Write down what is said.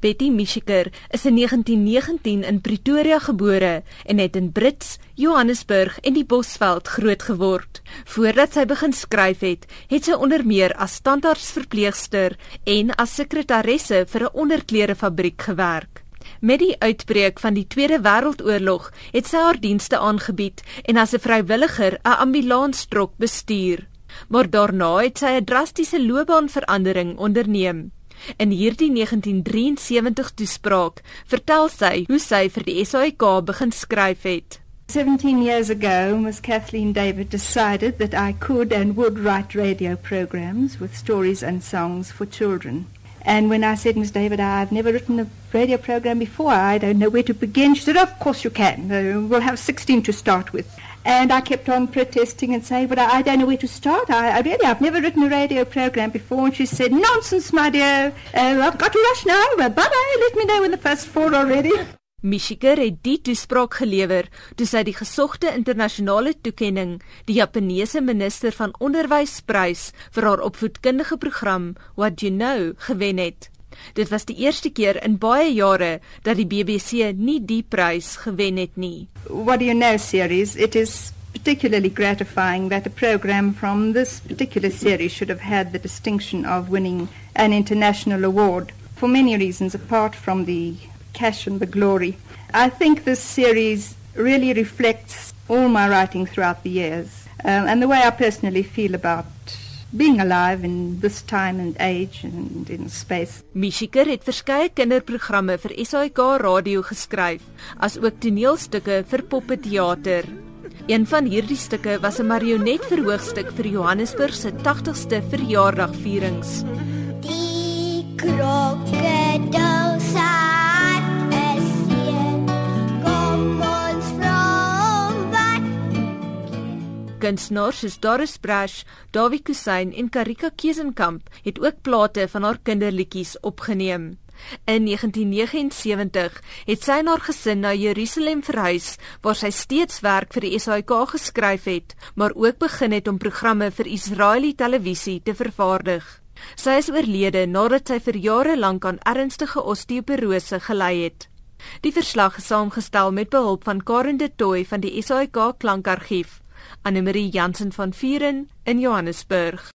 Betty Mischiker is in 1919 in Pretoria gebore en het in Brits, Johannesburg en die Bosveld groot geword. Voordat sy begin skryf het, het sy onder meer as standaardsverpleegster en as sekretaresse vir 'n onderklerefabriek gewerk. Met die uitbreek van die Tweede Wêreldoorlog het sy haar dienste aangebied en as 'n vrywilliger 'n ambulanstrok bestuur. Maar daarna het sy 'n drastiese loopbaanverandering onderneem. In hierdie 1973 toespraak vertel sy hoe sy vir die SAIK begin skryf het. 17 years ago, Miss Kathleen David decided that I could and would write radio programs with stories and songs for children. And when I said, Miss David, I've never written a radio program before, I don't know where to begin, she said, Of course you can. Uh, we'll have 16 to start with. And I kept on protesting and saying, but I, don't know where to start. I, I, really, I've never written a radio program before. And she said, nonsense, my dear. Uh, I've got to rush now. Bye-bye. Let me know when the first four are ready. Mishiker het die toespraak gelewer toe sy die gesogte internasionale toekenning, die Japaneese minister van onderwysprys vir haar opvoedkundige program What You Know gewen het. Dit was die eerste keer in baie jare dat die BBC nie die prys gewen het nie. What do you know series? It is particularly gratifying that a program from this particular series should have had the distinction of winning an international award for many reasons apart from the cash and the glory. I think this series really reflects all my writing throughout the years um, and the way I personally feel about being alive in this time and age and in space. Mishiker het verskeie kinderprogramme vir SAK radio geskryf, as ook toneelstukke vir poppeteater. Een van hierdie stukke was 'n marionet verhoogstuk vir Johannesburg se 80ste verjaardagvierings. Die krokodil Kunstenaars soos Doris Brash, Dawie Kusain en Karika Kesenkamp het ook plate van haar kinderliedjies opgeneem. In 1979 het sy en haar gesin na Jerusalem verhuis waar sy steeds werk vir die SAK geskryf het, maar ook begin het om programme vir Israeliese televisie te vervaardig. Sy is oorlede nadat sy vir jare lank aan ernstige osteoporose gely het. Die verslag is saamgestel met behulp van Karen de Tooy van die SAK klankargief. Anne Marie Jansen van Vieren in Johannesburg.